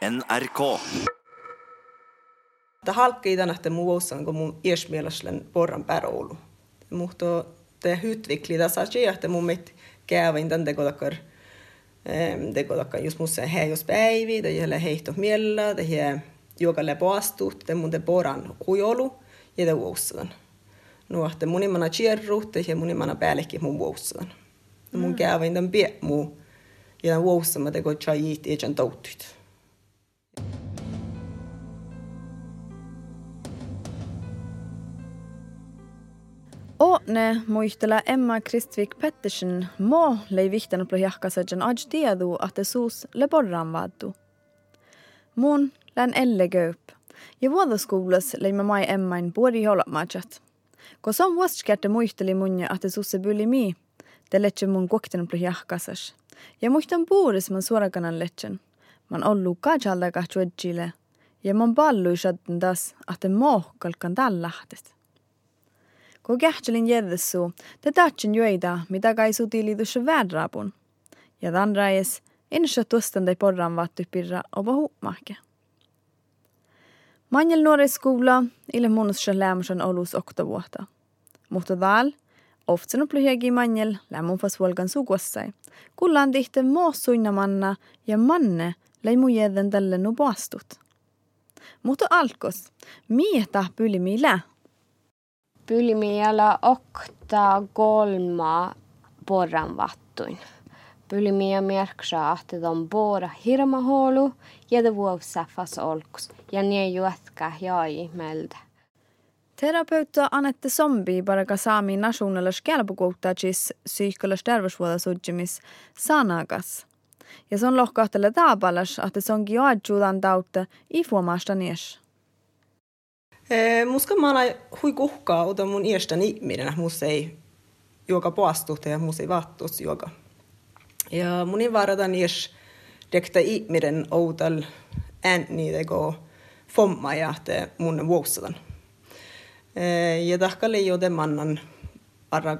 NRK. Ta halkki tänähtä mun vuossan, kun mun iesmielaslen porran päroulu. Mutta te hytvikli tässä asia, että mun mit käyvin tän tekotakar tekotakar just mussa hei jos päivi, tai jälle heihto miellä, tai hei juokalle poastu, te mun te poran ujolu, ja te vuossan. No, että mun imana chierru, tai hei mun imana päällekin mun vuossan. Mun käyvin tän pie muu, ja tän vuossan mä teko chajit, ja tän touttuit. Åne muistella Emma Kristvik Pettersen må lei vihtan på jahkasajan aj tieduu, että suus le borran vaddu. Mun län elle göp. Ja vuodoskoulas leimme mai Emmain puori holamaajat. Ko som vuoskerte muisteli munja, että suusse byli mi, te letse mun kokten på jahkasas. Ja muistan puuris man suorakanan letsen. Man ollu kajallega chuedjile. Ja man ballu shadden das, että mohkalkan tällahtet. Ko kähtselin järdessu, te tatsin juida, mitä kai sutiliidus väädraapun. Ja dan rais, insa tuostan de porran vattu pirra oba huumahke. Manjel nuori skola, ille munussa lämmösen olus oktovuotta. Mutta dal, oftsen upluhjegi manjel lämmun fas volgan suguassai. Kullaan tihte suinnamanna ja manne leimu jäden tälle nu paastut. Mutta alkos, mieta pyli millä Pylimiellä okta kolma porran vattuin. Pylimia merksaa, että on bora hirmahuolu ja det vuosafas olkus ja nie juotka jai melda. Terapeuta Anette Sombi baraka saami nationalas kelpokouttajis psyykolas terveyshuoltosuudjimis sanagas. Ja se on lohkahtele taapalas, että se onkin joadjuudan tautta ifuomasta nies. Muska mä aina hui kuhkaa, uta mun iästä ihminen, mus ei juoka poastuhta ja mus ei vaattuus juoka. Ja mun ei varata iäs rekta ihminen outal ääni tego fomma ja te mun vuosadan. Eh, ja tahka jo mannan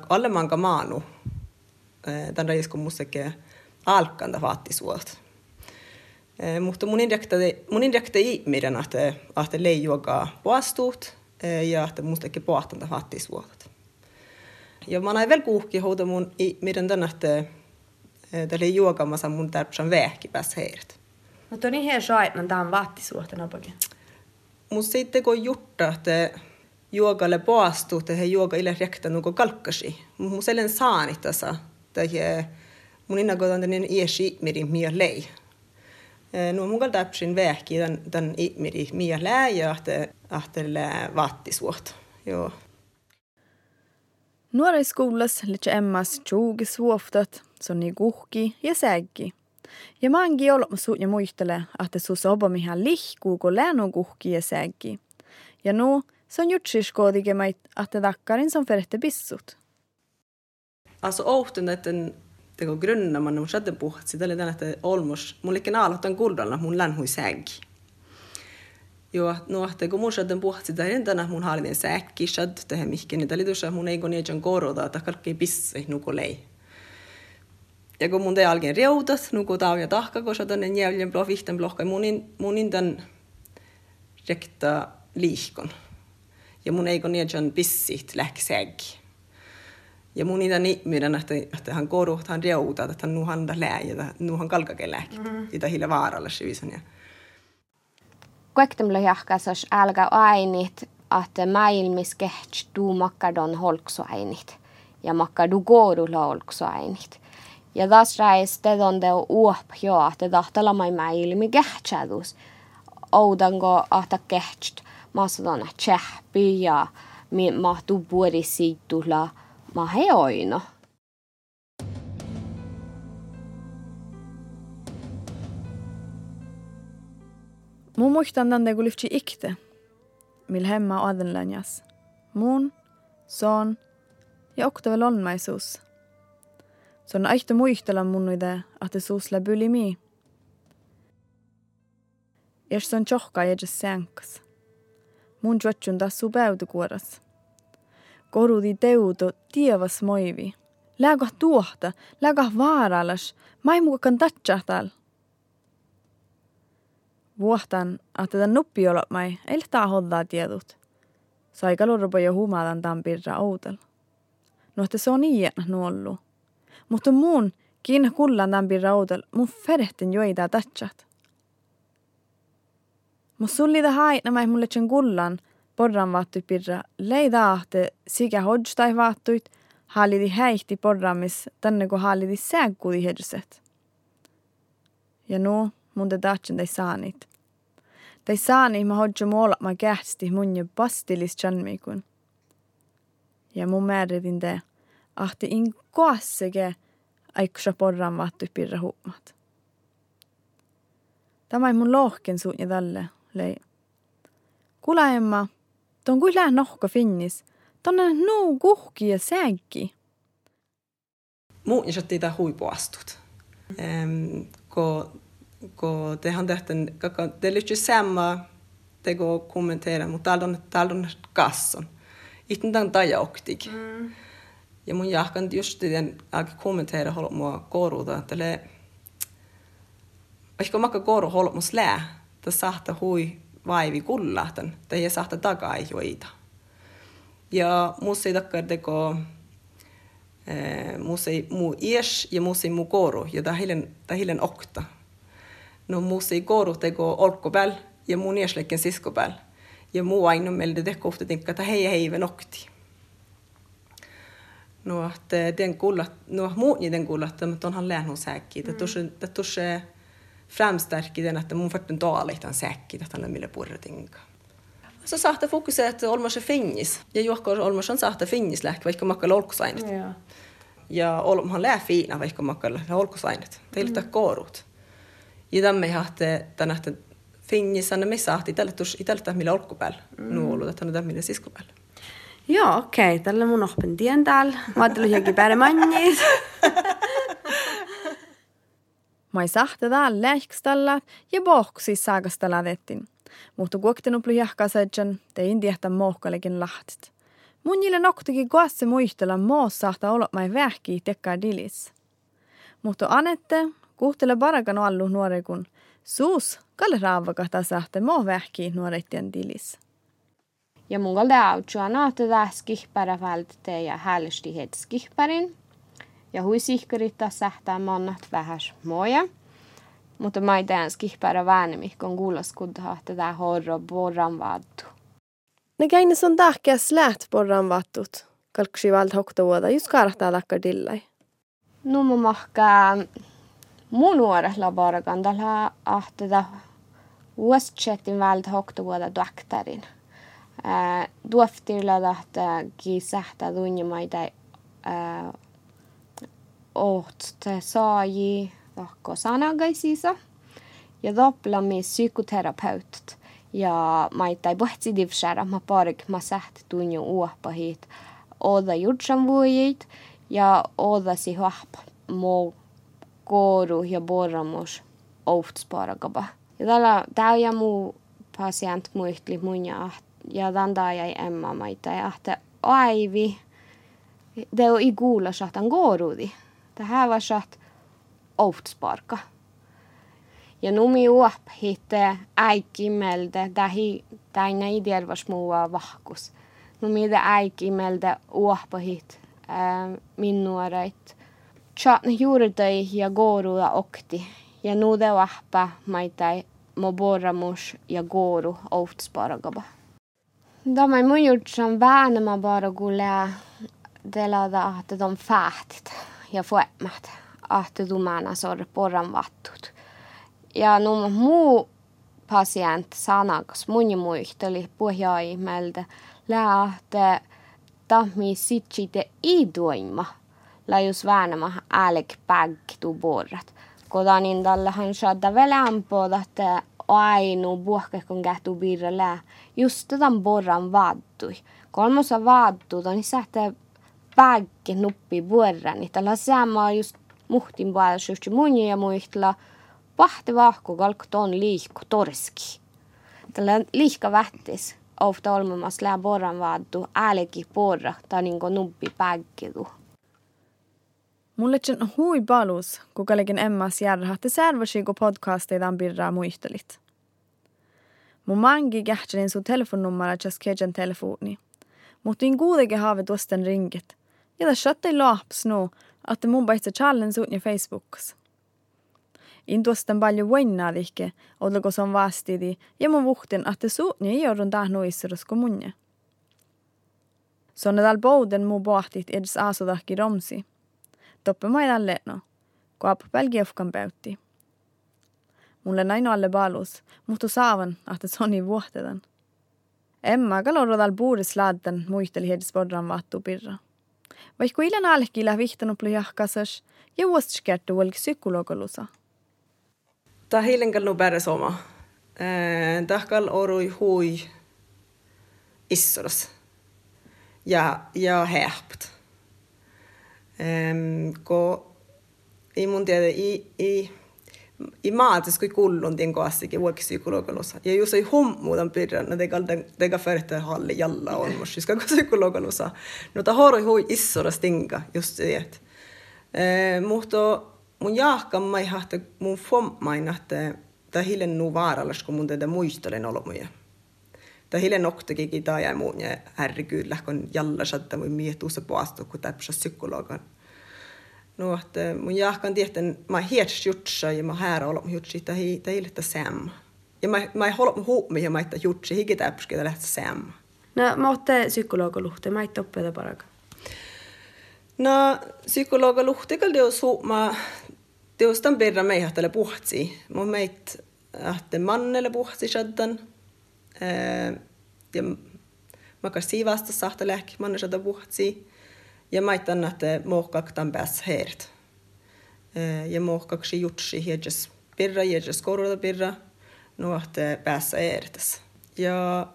alle manka maanu. Eh, Tän kun museke alkanda vaattisuot. Mutta mun indirekta, mun indirekta ihminen, että, että leijuakaa poastuut ja että mustakin pohtanta fattisvuotat. Ja mä näin vielä kuhki houta mun ihminen tänne, että tälle juokamassa mun tärpsan vähki pääs heidät. Mutta on ihan saa, että tämä on vattisuhteen opakin. Mutta sitten kun jutta, että juokalle poastuut ja he juoka ille rekta nuko kalkkasi. Selen saani tässä, että mun innakoitan tänne iesi mirin mia lei. No mun täpsin vähki tämän, tämän ihmiri mia lää ja ahte, ahte vattisuot. Joo. Nuori skolas lite Emmas tjugi suoftat, sonni kuhki ja säggi. Ja mangi olot suut ja muistele, että su soba mihän lihkuu, kun länu kuhki ja säggi. Ja nu, se on jutsiskoodikin, että takkarin som ferhte pissut. Alltså ohtun, että teko grunna man shadde puhat sitä oli tänä olmos mullekin aloitan kuldalla mun länhui säggi. Jo, no että kun mun shadden puhat sitä ennen tänä mun hallin säkki shad tähän mihkin niitä oli tuossa mun ei kun niitä koroda että kaikki pisse nukolei. Ja kun mun te algen reutat, nuku tau ja tahka, kun shadden en jävlen blå vihten blokka munin munin tän rekta liikon. Ja mun ei niitä pissit läksäggi. Ja mun niitä ihminen, että, että hän koru, hän reutaa, että hän nuhan lääjä, nuhan kalkake lääki. Mm. Itä hille vaaralle syvisen. Ja. Kuektemle jahkasas älkä ainit, että maailmis kehtsi tuu makkadon holksuainit. Ja makkadu korulla holksuainit. Ja taas räis tedon teo uop jo, että tahtala mai maailmi kehtsädus. Oudanko, että kehtsit maasadona tsehpi ja mahtuu puolisiittulla ma heoino. Mun muistan tänne kun lyfti ikte, mil hemma adenlänjas. Mun, son ja oktavel onmaisuus. Se on aihto muistella mun ide, että suus läbyli mi. Ja se on tjohka ja sänkas. Mun juotsun taas su päytykuoras korudi teuto tievas moivi. Lääkah tuohta, lääkah vaaralas, maimukakan tatsahtal. Vuohtan, että tämän nuppi olot mai, ei tää hoddaa tiedut. Sai kalurpo jo huumaatan tämän pirra outel. No, että se on jännä nuollu. Mutta muun kiinna kullan tämän pirra outel, mun ferehtin joita tätsät. Mutta sulli da haitna mai mulle sen kullan, porran vaattu pirra, leida ahte sikä hodjtai vaattuit, haalidi häihti porramis tänne kun haalidi sääkkuudi hedjuset. Ja nu mun te tahtsin tei saanit. Tei saani mä hodju muolat mä kähti mun ja pastilis chanmikun. Ja mun määritin te, ahti in koassege aiksa porran vaattu pirra huumat. Tämä ei mun lohken suun ja tälle, lei. Kula Ton kyllä nohko finnis, tonne nuu kuhki ja säkki. Muun ja tää huipuastut. Um, ko, ko tehän tehten, kaka, te lyhtsä samma, te go kommentera, mutta täällä on, täällä on kasson. Itten tämän tajauktik. Mm. Ja mun jahkan just den alkoi kommentera hålla mua koruuta, että le, vaikka makka koru hålla mua slää, että sahta hui vaivi kullahtan, tai ei sahta takaa joita. Ja musta ei takkar teko musta ei mu ies ja musta ei mu koru, ja ta hilen, ta hilen okta. No musta ei koru teko olkkopäl ja mun ieslekken siskopäl. Ja muu aina meille teko ofta tinkka, että hei hei venokti. No, että den kullat, no muut niiden kullat, mutta onhan lähnu säkki. Det tuossa framstärker den att mun dåligt en säkki, että on mille purretinka. Så sahta fokusera, että olmassa finnis. Ja juokko olmassa on sahta finnis lähkä, vaikka makkalla olkusainet. Ja. Ja olmhan lää fiina, vaikka makkalla olkusainet. Teillä mm. koorut. Ja tämä ei hahte, tänä että finnis, anna me sahti, tällä tus, tällä millä olkupäällä. Mm. Nuolu, että tämä millä siskopäällä. Joo, okei. Okay. Tällä mun oppin tien täällä. Mä ajattelin pääremänniis. Mai Maisahtadan lähkstalla ja bohksi saagastaladettin. Mutta kuoktenu plujahkasajan tein tiehtä mohkalikin lahtit. Munille noktikin kuasse muistella moossahta olot mai vähkii tekkaa dilis. Mutta anette kuhtele parakan allu nuorekun suus kalle raavakahta sahte moh vähkii nuorettien dilis. Ja mun kalde autsuana tätä skihpäräfältä ja hälsti het skihpärin. Ja hui sihkarittaa sähtää mannat vähäs moja. Mutta mä ei tämän skihpärä väänemi, kun kuulas kudhaa, että tämä horro borran vaattu. Ne käine son tahkea slät borran vaattut. Kalksi vald hokta vuoda, just karahtaa takkar dillai. No mä mahkaa mun bargandalla, että tämä Westchetin vald hokta vuoda doktorin. Duoftirla tahta ki sähtä tunnimaita oht saaji lahko sanagaisisa ja doppelami psykoterapeutit. Ja ma ei puhtsi divšära, ma parik ma sähti tunju uoppahit. Oda jutsan vuojit ja odasi huahpa mo kooru ja borramus ohtspارagaba. Ja tällä tää ja muu muistli mun ja ja tanda jäi emma maita ja että aivi det on i kuulla sahtan goorudi. Det här var satt outsparka. Ja numi uop hitte äikimelde, tähi täinä idelvas muua vahkus. Numi de äikimelde uoppa hit minnuareit. Chatna juurdai ja gooruda okti. Ja nuude vahpa maitai mo borramus ja gooru outsparagaba. De är mycket som värnar man bara gulla delada att de fähtit ja fuemmat att de menar så porran vattut. Ja no muu pasient sanakas mun muisteli pohjaimelde lähte tahmi sitsite iduima lajus väänämä älek pägtu borrat. Kodanin dallahan saada velämpooda, että ainu puhkekon kähtu birrellä just tämän borran vaattui. Kolmosa vaattu, niin sähtä pägge nuppi borran, niin tällä sama just muhtin puolella mun ja muistella pahti vahku kalk ton liikku torski. Tällä liikka vähtis ofta olmamas lää borran vaattu älki porra tai niinku nuppi päggedu. Mulle on hui palus, kun kallekin emmas järhahti särvasi, kun podcasteidaan birraa muistelit. Mun mangi kähtselin sun telefonnumera just kejan telefoni. Mutta in kuitenkin haave tuosten. Ja tässä shattei laaps no, että mun paitse challenge suutni Facebookas. In tuosten paljon vuinnaadihke, ollako se on vastidi, ja mun vuhtin, että suutni ei joudun tahnu issurus kuin munne. Sonne dal bouden mu bohtit edes aasudahki romsi. Toppe mai dalle no, kun apu pelgiofkan päytti. Mulle näin alle balus, mutta saavan, että soni vuohtedan. Emma kaloro dal buuris laaddan muisteli hedis bodran vattu pirra. Vaikkuilen alkilla vihtanut plujahkasas ja vuost kerttu olki psykologolusa. Tämä hiilen kallu päädä soma. Äh, Tahkal orui hui issoras ja, ja helpt. Äh, ko, ei mun tiedä, ei, ei, i maatis kui kullun tin koassikin vuoksi psykologolussa. Ja jos ei hommuutan pidä, no tega färtä halli jalla on mus, siis kaka psykologolussa. No ta hori hui issoras tinga just se et. Eh, mutta mun jahkan mai hahta mun fommain että ta hilen nu vaarallas kun mun tätä muistelen olomuja. Ta hilen noktakin ta ja muun ja herregud lähkon jalla satta mun mietuussa poastu kun täpsä psykologan. nuote eh, mun jahkan tieten mä hiet jutsa ja mä häärä olom jutsi tai teille sam. Ja mä mä holom huumi ja mä että jutsi hikitäpski tällä sam. No mä otte psykologoluhte mä itte oppeda paraga. No psykologoluhte kyllä det oss huuma det oss den berra mig att eller puhtsi. Mun meit att man eller puhtsi shaddan. Eh ja mä kas siivasta sahtelek man shadda puhtsi. Ja maitan, että mohkak tämän päässä heert. Ja mohkaksi jutsi hiedjes pirra, hiedjes korvata pirra, että päässä eertäs. Ja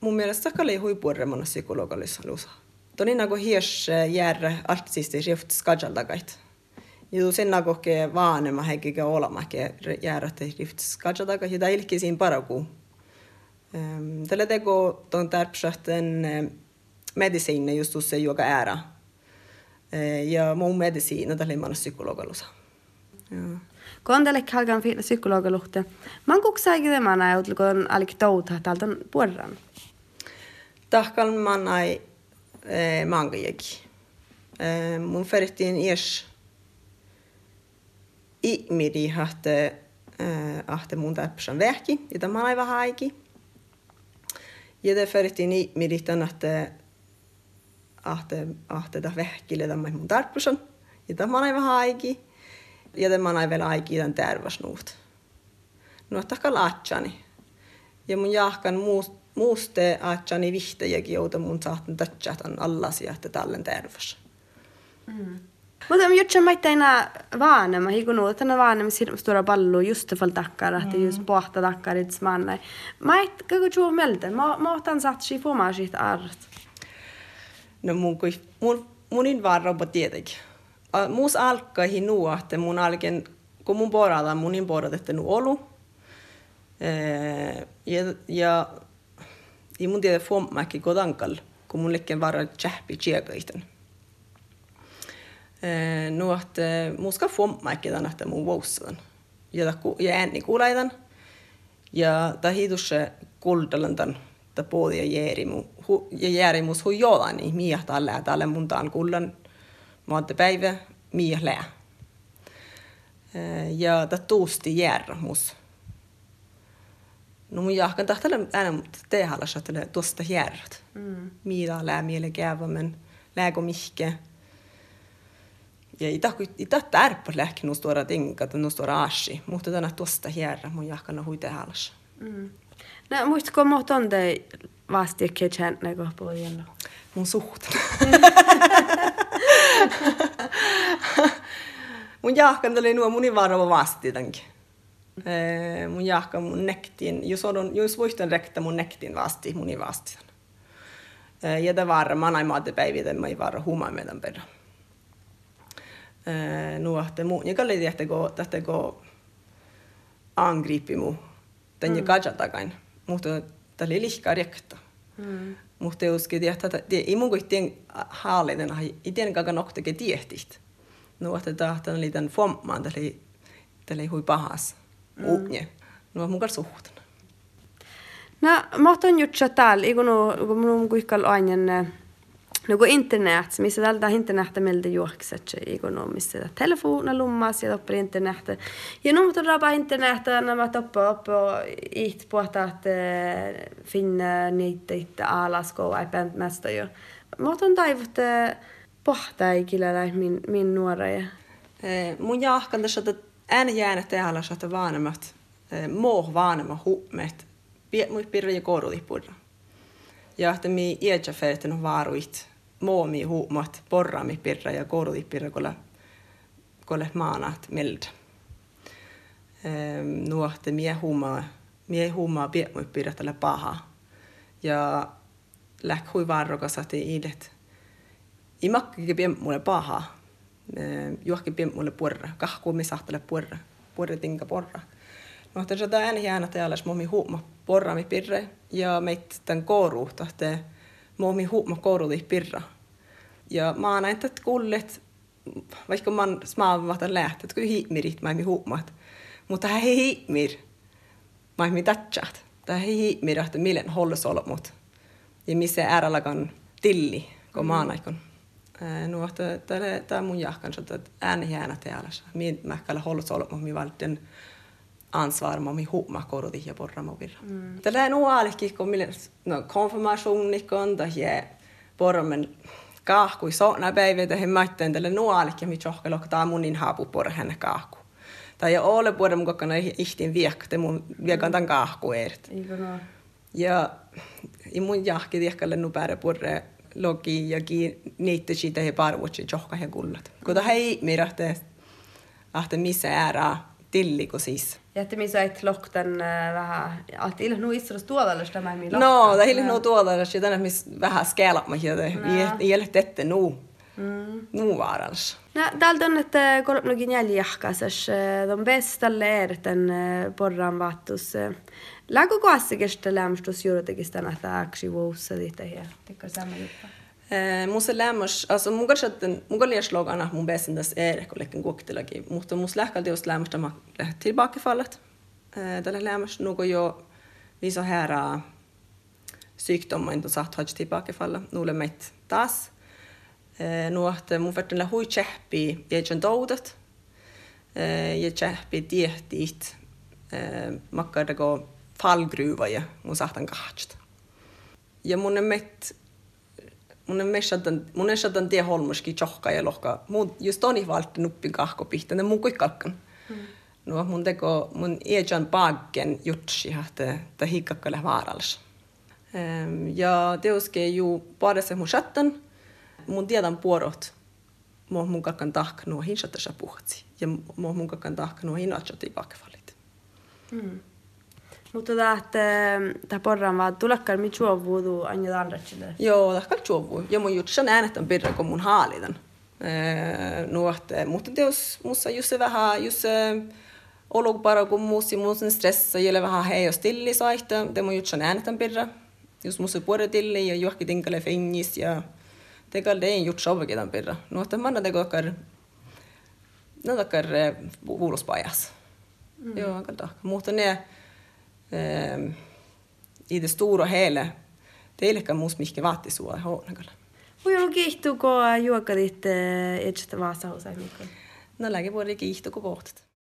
mun mielestä kalli huipuoremana psykologallisuus. Toni nagu hies järre artisti rift skadjaldagait. Ja sen nagu ke vaanema hekikä olamakin järre rift skadjaldagait. Ja tämä ilki siinä paraku. Tällä teko ton tärpsähten medisiinne just se joka ära ja mun medisiina tällä. Kun on tälle kalkan fiila psykologaluhte, man kuksaikin tämä näin, kun on alik touta täältä puolen. Tahkal man ai mangajakin. Mun ferittiin ies ihmiri hahte ahte mun täpsän vähki, jota man ai vähän aiki. Ja det ferittiin ihmiri tänne, ahte, ahte da vähkille tämän mun tarppusan. Ja tämä on vähän aiki. Ja tämä on vielä aiki tämän terveysnuut. No, että laatsani. Ja mun jahkan muuste aatsani vihtäjäkin joutu mun saatan tatsatan allasia, että tallen terveys. Mm. Mutta mä teina vaanema, hikunu, että tänä vaanema stora pallu just fall takkar, että just pohta takkar its manna. Mä et kako juo melden, mä otan satsi fumaa sit art. No mun, kui, mun, munin varroba tietenkin. Muus nuo, että mun alken, kun mun porada, munin nu olu. Ja, ja, ja mun tiedä fommäkin kodankal, kun mun lekken vara tjähpi että mun ska fommäkin tämän, että mun vuossadan. Ja, ja ääni kuulaitan. Ja tämä hiitusse kuldalan tämän, että puoli ja jeeri mun hu, ja järjemus hu jolan niin miä tällä tällä mun taan kullan maatte päivä miä lää. Ja ta tuusti järra mus. No mun jahkan tahtella aina tehalla sattele tuosta järrat. Mm. Miä lää miele käyvä men lääkö mihke. Ja ita ita tärpä lähki nus tuoda tinkat nus tuoda ashi, mutta tänä tuosta järra mun jahkan hui tehallas. Mm. No muistatko mohton te vastikkeet känneekö pojalla? Mun suht. mun jahkan oli nuo munin varava vastitankin. Mun jahkan mun nektiin, jos, odon, jos voisin rektä mun nektiin vasti, munin vastitan. Ja det var man ei maate päivitä, mä ei vara humaa meidän perä. Nu att mu, jag kallar det att gå, att gå angripi mu, den jag kajatakain. Mutta rekta. Mm. Mutta jos että ei mun kuitenkin haalinen, ei tiedä kaga noktake tiehtist. No, että tämä oli tämän fommaan, tämä oli hui pahas. Mm. Uunje. No, mun kanssa suhtana. No, mä oon just täällä, kun mun kuikal aina No kun internet, missä tältä internet meiltä juokset, kun missä telefona lummas ja toppar internet. Ja nu mutta rapa internet när toppa upp och it på att finna niitä itse alas kun ei pänt mästä jo. Mä oon taivut pohtaa ikillä min, min nuoria. Mun jahkan tässä, että ään jäänyt täällä, että vanhemmat, muu vanhemmat huumet, mui pirra ja korulipurra. Ja että mi iätsä färten varuit, moomi huumat, porrami pirra ja korulipirra, kolla, kolla maanat melda. Nuo, että mie huumaa, mie huumaa piemui pirra tällä paha. Ja läk hui varrokas, että iidet. I makkikin piem mulle paha. Juokki piem mulle porra. Kahku mi sahtele porra. Porra tinka porra. No, että se ääni jäänä täällä, momi huuma porrami pirre ja meit tämän tahte momi huuma kooruli pirra. Ja mä oon näin, että kullet, vaikka mä oon smaavatan lähtet, kun hiimirit mä huumat. Mutta hän ei hiimir. Mä ei tatsat. Tämä ei hiimir, että millen hålles olmut. Ja missä äärälakan tilli, kun mä oon aikon. Nu että tämä mun jahkan, että ääni jäänä täällä. Mä kalla hålles olmut, mi valten ansvar ma mi huma korodi ja porra mo virra. Mm. Tällä on ualekki, kun mille no konfirmationikon tai je porra men kahkui sona päivä tähän maitteen tällä nualekki mi chohka loktaa munin haapu porra hänne kahku. Tai ja ole porra mun kokana ihtin viekte mun viekan tan kahku ert. Ja i mun jahki tiekkalle nu pääre porra logi ja ki niitte siitä he parvutsi chohka he kullat. Kun hei mirahte ahte missä äärää tilliko siis. Ja että missä et lohtan vähän, että ilman nu istus tuolalla tämä mi lohtan. No, det ilman nu tuolalla, ja tänne missä vähän skelat mä hieltä, jäljellä tette nu. Mm. Nu varals. No, täältä on, että kolmnogin jäljahkasas, de bestalle är den porran vattus. Läggo koassikesta lämstus juuritekistä näitä aksi vuossa dit här. Tycker samma juttu. Musta lämmas, alltså mun kanssa, että mun kanssa slogana mun bästen tässä är kun lekin kuoktilakin, mutta musta lähkalti just lämmas tämä lähti tillbakafallet. Tällä lämmas nuko jo visa här sjukdomar inte satt har tillbakafalla. Nu meit taas. Nu että mun verran hui tjäppi jäjän doudet. Ja tjäppi tiehtiit. Makkar det gå fallgruva ja mun sahtan kahtst. Ja mun meit mun en meshadan mun en shadan tie holmuski chohka ja lohka. Mun just toni valtti nuppi kahko pihtäne mun kuikkalkan mm. no mun teko mun ejan baggen jutsi hahte ta hikkakkale vaarals um, ja teoske ju bara se mun shattan. Mun tiedän puorot mo mun kakkan tahk nuo hinshatta puhtsi ja mo mun kakkan tahk nuo hinachoti pakvalit. Mm. Mutta että tämä porran vaan tulekaan mi juovuudu aina andratsille. Joo, tahkal juovu. Ja mun jutsan äänetän pirra, kun mun haalitan. Nuotte, mutta teos mussa just se vähän, just se olo bara kun musi musin stressa jälle vähän hei jos tilli saihta, te mun jutsan äänetän pirra. Just mussa puore tilli ja juokki tinkale fengis ja är en gjort sovekidan pirra. Nuotte manna teko akkar, no takkar vuulospajas. Mm. Joo, aika Mutta ne, i det suure er og hele teilekka muus mihki vaati sua hoonakalla. Voi ollut kiihtuu, øh, kun juokadit et vaasa osaa No lääke voi kiihtuu, kun pohtit.